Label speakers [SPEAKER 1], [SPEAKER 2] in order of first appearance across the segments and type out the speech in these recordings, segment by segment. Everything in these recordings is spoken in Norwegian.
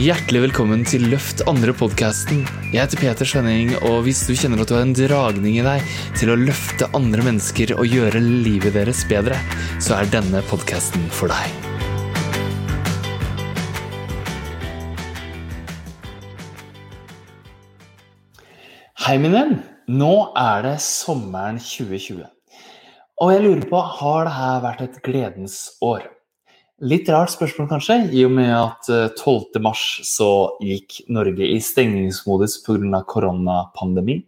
[SPEAKER 1] Hjertelig velkommen til Løft andre-podkasten. Jeg heter Peter Svenning, og hvis du kjenner at du har en dragning i deg til å løfte andre mennesker og gjøre livet deres bedre, så er denne podkasten for deg. Hei, min venn. Nå er det sommeren 2020. Og jeg lurer på, har det her vært et gledens år? Litt rart spørsmål, kanskje, i og med at 12. Eh, så gikk Norge i stengningsmodus pga. koronapandemi.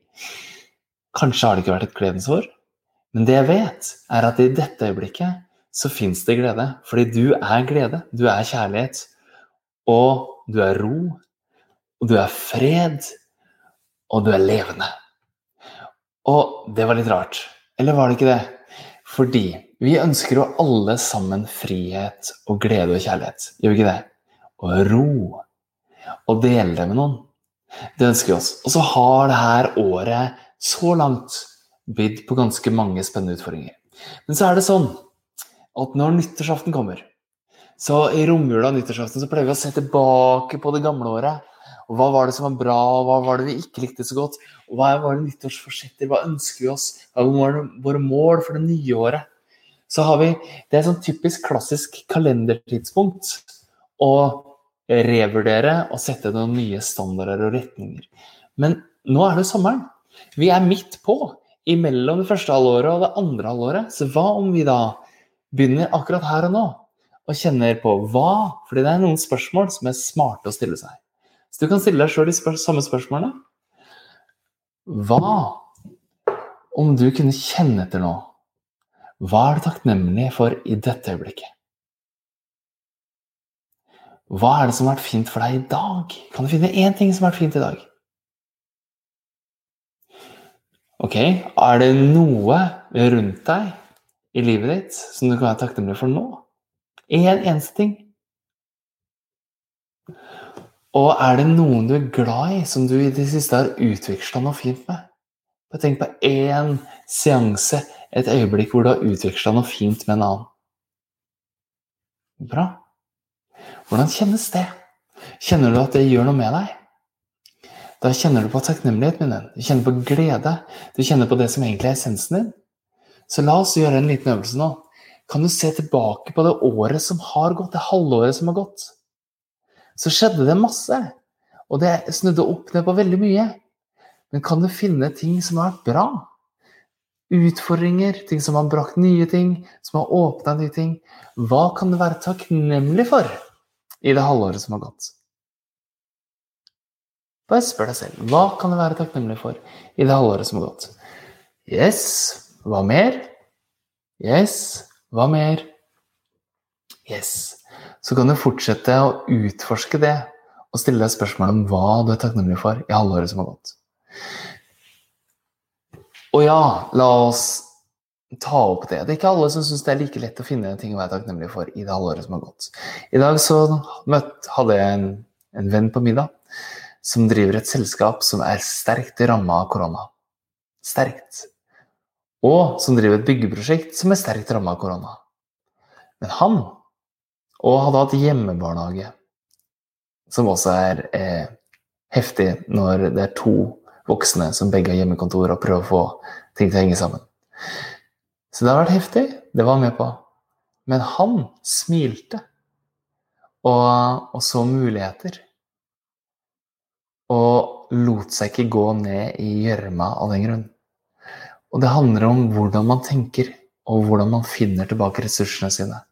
[SPEAKER 1] Kanskje har det ikke vært et gledens år, men det jeg vet, er at i dette øyeblikket så fins det glede. Fordi du er glede, du er kjærlighet, og du er ro, og du er fred, og du er levende. Og det var litt rart. Eller var det ikke det? Fordi vi ønsker jo alle sammen frihet og glede og kjærlighet. Gjør vi ikke det? Og ro. Og dele det med noen. Det ønsker vi oss. Og så har det her året så langt bydd på ganske mange spennende utfordringer. Men så er det sånn at når nyttårsaften kommer, så i romjula og nyttårsaften så pleier vi å se tilbake på det gamle året. Og hva var det som var bra, og hva var det vi ikke likte så godt? Og hva var det nyttårsforsetter, hva ønsker vi oss? Hva var våre mål for det nye året? Så har vi Det er sånn typisk klassisk kalendertidspunkt å revurdere og sette noen nye standarder og retninger. Men nå er det sommeren. Vi er midt på, imellom det første halvåret og det andre halvåret. Så hva om vi da begynner akkurat her og nå og kjenner på hva? Fordi det er noen spørsmål som er smarte å stille seg. Så du kan stille deg sjøl de spør samme spørsmålene. Hva om du kunne kjenne etter nå? Hva er du takknemlig for i dette øyeblikket? Hva er det som har vært fint for deg i dag? Kan du finne én ting som har vært fint i dag? Ok, er det noe rundt deg i livet ditt som du kan være takknemlig for nå? Én en eneste ting. Og er det noen du er glad i, som du i det siste har utveksla noe fint med? Tenk på én seanse, et øyeblikk hvor du har utveksla noe fint med en annen. Bra. Hvordan kjennes det? Kjenner du at det gjør noe med deg? Da kjenner du på takknemlighet, min venn. Du kjenner på glede. Du kjenner på det som egentlig er essensen din. Så la oss gjøre en liten øvelse nå. Kan du se tilbake på det året som har gått, det halvåret som har gått? Så skjedde det masse. Og det snudde opp ned på veldig mye. Men kan du finne ting som har vært bra? Utfordringer, ting som har brakt nye ting, som har åpna nye ting. Hva kan du være takknemlig for i det halvåret som har gått? Bare spør deg selv. Hva kan du være takknemlig for i det halvåret som har gått? Yes. Hva mer? Yes. Hva mer? Yes. Så kan du fortsette å utforske det og stille deg spørsmål om hva du er takknemlig for i halvåret som har gått. Og ja, la oss ta opp det. Det er ikke alle som syns det er like lett å finne ting å være takknemlig for i det halvåret som har gått. I dag så møtt, hadde jeg en, en venn på middag som driver et selskap som er sterkt ramma av korona. Sterkt. Og som driver et byggeprosjekt som er sterkt ramma av korona. Men han, og hadde hatt hjemmebarnehage, som også er eh, heftig når det er to voksne som begge har hjemmekontor og prøver å få ting til å henge sammen. Så det har vært heftig. Det var han med på. Men han smilte og, og så muligheter. Og lot seg ikke gå ned i gjørma av den grunn. Og det handler om hvordan man tenker, og hvordan man finner tilbake ressursene sine.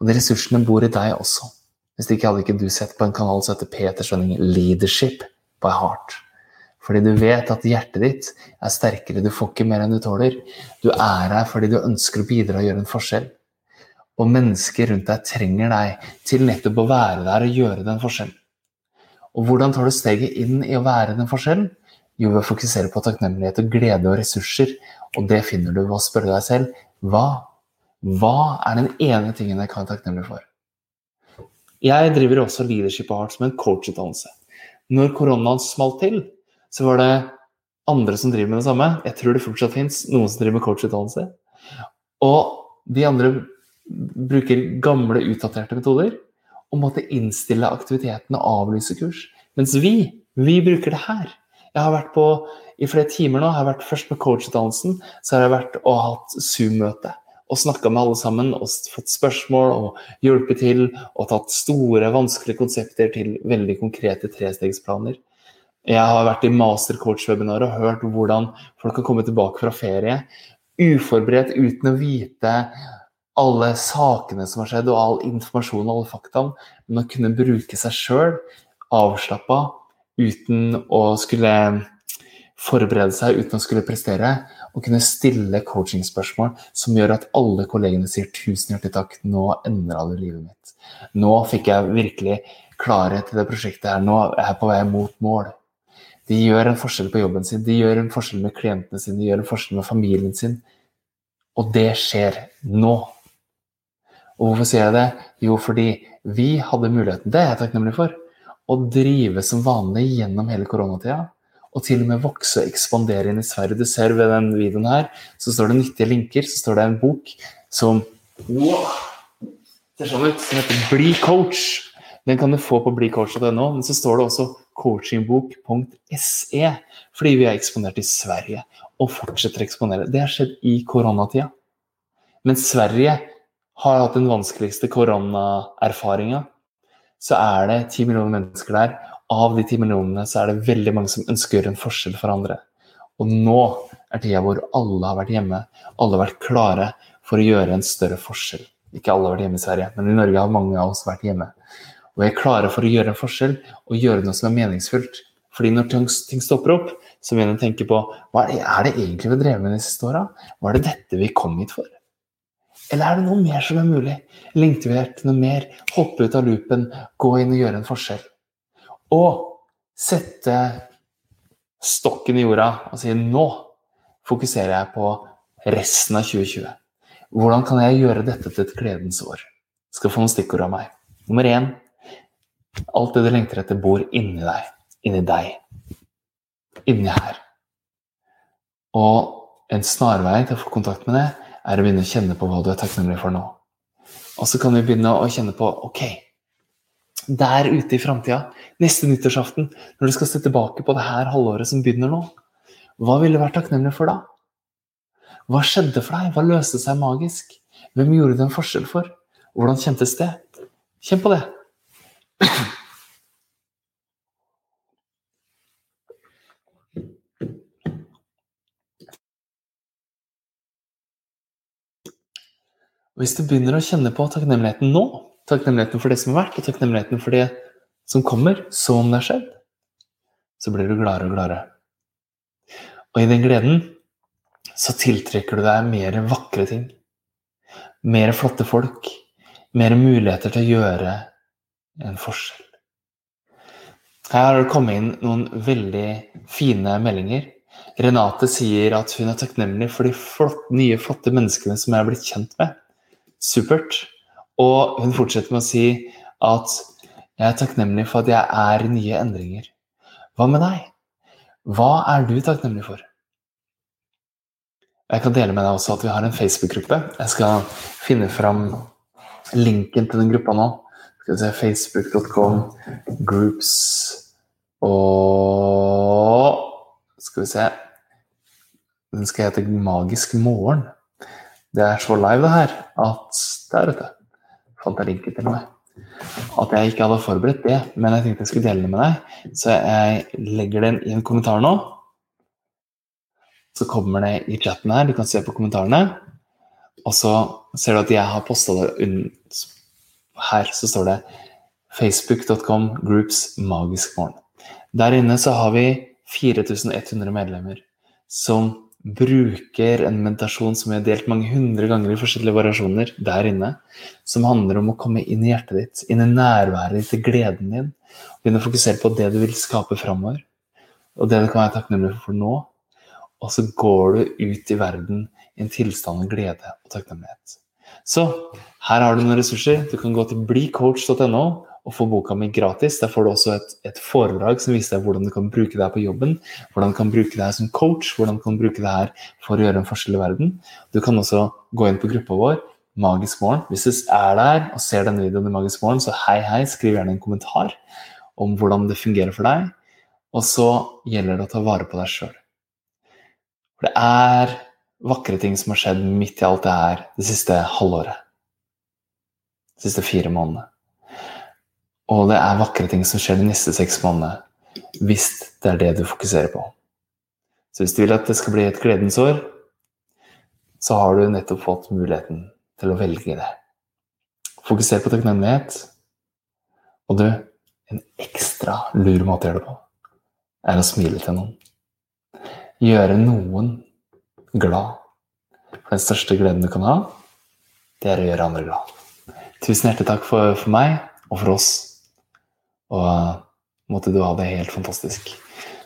[SPEAKER 1] Og de ressursene bor i deg også. Hvis ikke hadde ikke du sett på en kanal som heter Peter Svenning Leadership by Heart. Fordi du vet at hjertet ditt er sterkere, du får ikke mer enn du tåler. Du er her fordi du ønsker å bidra og gjøre en forskjell. Og mennesker rundt deg trenger deg til nettopp å være der og gjøre den forskjellen. Og hvordan tar du steget inn i å være den forskjellen? Jo, ved å fokusere på takknemlighet og glede og ressurser. Og det finner du ved å spørre deg selv hva? Hva er den ene tingen jeg kan være takknemlig for? Jeg driver også Leadership Art som en coachutdannelse. Når koronaen smalt til, så var det andre som driver med det samme. Jeg tror det fortsatt fins noen som driver med coachutdannelse. Og de andre bruker gamle, utdaterte metoder. og måtte innstille aktiviteten og avlyse kurs. Mens vi, vi bruker det her. Jeg har vært på i flere timer nå, jeg har vært først med coachutdannelsen, så har jeg vært og hatt Zoom-møte. Og snakka med alle sammen og fått spørsmål og hjulpet til. Og tatt store, vanskelige konsepter til veldig konkrete trestegsplaner. Jeg har vært i mastercoach-webinar og hørt hvordan folk kan komme tilbake fra ferie uforberedt uten å vite alle sakene som har skjedd, og all informasjon og alle faktaene, men å kunne bruke seg sjøl avslappa uten å skulle forberede seg, uten å skulle prestere, og kunne stille coachingspørsmål som gjør at alle kollegene sier 'tusen hjertelig takk, nå endra du livet mitt'. Nå fikk jeg virkelig klarhet i det prosjektet her, nå er jeg på vei mot mål. De gjør en forskjell på jobben sin, de gjør en forskjell med klientene sine, de gjør en forskjell med familien sin. Og det skjer nå. Og hvorfor sier jeg det? Jo, fordi vi hadde muligheten, det er jeg takknemlig for, å drive som vanlig gjennom hele koronatida. Og til og med vokse og ekspandere inn i Sverige. Du ser ved den videoen her, så står det nyttige linker, så står det en bok som wow, ser sånn ut, som heter Bli coach. Den kan du få på blicoach.no, men så står det også coachingbok.se, fordi vi er eksponert i Sverige og fortsetter å eksponere. Det har skjedd i koronatida. Men Sverige har hatt den vanskeligste koronaerfaringa. Så er det ti millioner mennesker der. Av de ti millionene så er det veldig mange som ønsker å gjøre en forskjell for andre. Og nå er tida hvor alle har vært hjemme. Alle har vært klare for å gjøre en større forskjell. Ikke alle har vært hjemme i Sverige, men i Norge har mange av oss vært hjemme. Og jeg er klare for å gjøre en forskjell og gjøre noe som er meningsfullt. Fordi når ting stopper opp, så begynner jeg å tenke på hva er det egentlig vi har drevet med de siste åra? Hva er det dette vi kom hit for? Eller er det noe mer som er mulig? Lengter vi etter noe mer? Hoppe ut av loopen, gå inn og gjøre en forskjell? Og sette stokken i jorda og si nå fokuserer jeg på resten av 2020. Hvordan kan jeg gjøre dette til et gledens år? Skal få noen stikkord av meg. Nummer én Alt det du lengter etter, bor inni deg. Inni deg. Inni her. Og en snarvei til å få kontakt med det, er å begynne å kjenne på hva du er takknemlig for nå. Og så kan vi begynne å kjenne på ok, der ute i framtida, neste nyttårsaften, når du skal se tilbake på det her halvåret som begynner nå, hva ville du vært takknemlig for da? Hva skjedde for deg? Hva løste seg magisk? Hvem gjorde du en forskjell for? Hvordan kjentes det? Kjenn på det. Hvis du begynner å kjenne på takknemligheten nå, takknemligheten for det som har vært, og takknemligheten for det som kommer, som om det har skjedd, så blir du gladere og gladere. Og i den gleden så tiltrekker du deg mer vakre ting. Mer flotte folk. Mer muligheter til å gjøre en forskjell. Her har det kommet inn noen veldig fine meldinger. Renate sier at hun er takknemlig for de flott, nye, flotte menneskene som jeg har blitt kjent med. Supert. Og hun fortsetter med å si at jeg er takknemlig for at jeg er i nye endringer. Hva med deg? Hva er du takknemlig for? Jeg kan dele med deg også at vi har en Facebook-gruppe. Jeg skal finne fram linken til den gruppa nå. Skal vi se Facebook.com, groups og Skal vi se Den skal hete Magisk morgen. Det er så live, det her, at Der, vet du. Fant jeg linken til meg. At jeg ikke hadde forberedt det, men jeg tenkte jeg skulle dele det med deg. Så jeg legger den i en kommentar nå. Så kommer det i chatten her. Du kan se på kommentarene. Og så ser du at jeg har posta det her så står det facebook.com groups magisk morgen. Der inne så har vi 4100 medlemmer som bruker en meditasjon som vi har delt mange hundre ganger i forskjellige variasjoner der inne, som handler om å komme inn i hjertet ditt, inn i nærværet ditt, til gleden din. Begynne å fokusere på det du vil skape framover, og det du kan være takknemlig for nå. Og så går du ut i verden i en tilstand av glede og takknemlighet. Så her har du noen ressurser. Du kan gå til blicoach.no og få boka mi gratis. Der får du også et, et, foredrag som viser deg hvordan du kan bruke det her på jobben. Hvordan du kan bruke det her som coach, hvordan du kan bruke det her for å gjøre en forskjell i verden. Du kan også gå inn på gruppa vår Magisk morgen. Hvis du er der og ser denne videoen i Magisk morgen, så hei, hei, skriv gjerne en kommentar om hvordan det fungerer for deg. Og så gjelder det å ta vare på deg sjøl. For det er vakre ting som har skjedd midt i alt det her det siste halvåret. De siste fire månedene. Og det er vakre ting som skjer de neste seks månedene, hvis det er det du fokuserer på. Så hvis du vil at det skal bli et gledens år, så har du nettopp fått muligheten til å velge det. Fokuser på takknemlighet. Og du, en ekstra lur måte å gjøre det på, er å smile til noen. Gjøre noen glad. Den største gleden du kan ha, det er å gjøre andre glad. Tusen hjertelig takk for, for meg og for oss. Og måtte du ha det helt fantastisk.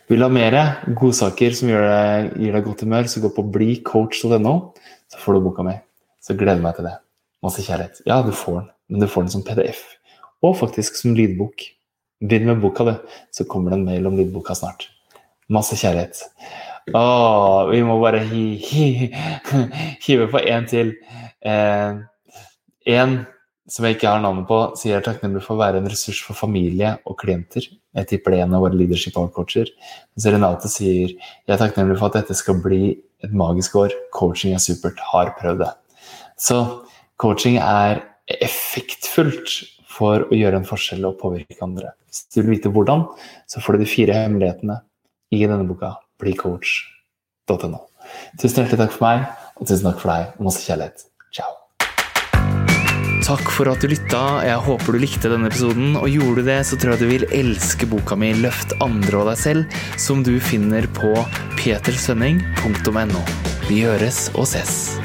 [SPEAKER 1] Vil du ha mer godsaker som deg, gir deg godt humør, så gå på blicoach.no, så får du boka mi. Så gleder meg til det. Masse kjærlighet. Ja, du får den, men du får den som PDF. Og faktisk som lydbok. Begynn med boka, du, så kommer det en mail om lydboka snart. Masse kjærlighet. Å, vi må bare hi, hi, hive på én til. Én eh, som jeg ikke har navnet på, sier jeg er takknemlig for å være en ressurs for familie og klienter. Jeg tipper det er en av våre leadership coacher. Mens Renate sier jeg er takknemlig for at dette skal bli et magisk år. Coaching er supert. Har prøvd det. Så coaching er effektfullt for å gjøre en forskjell og påvirke andre. Hvis du vil vite hvordan, så får du de fire hemmelighetene i denne boka. Blicoach.no. Tusen hjertelig takk for meg, og tusen takk for deg. Masse kjærlighet. Ciao.
[SPEAKER 2] Takk for at du lytta. Jeg håper du likte denne episoden. Og gjorde du det, så tror jeg du vil elske boka mi 'Løft andre og deg selv', som du finner på petersønning.no. Vi høres og ses.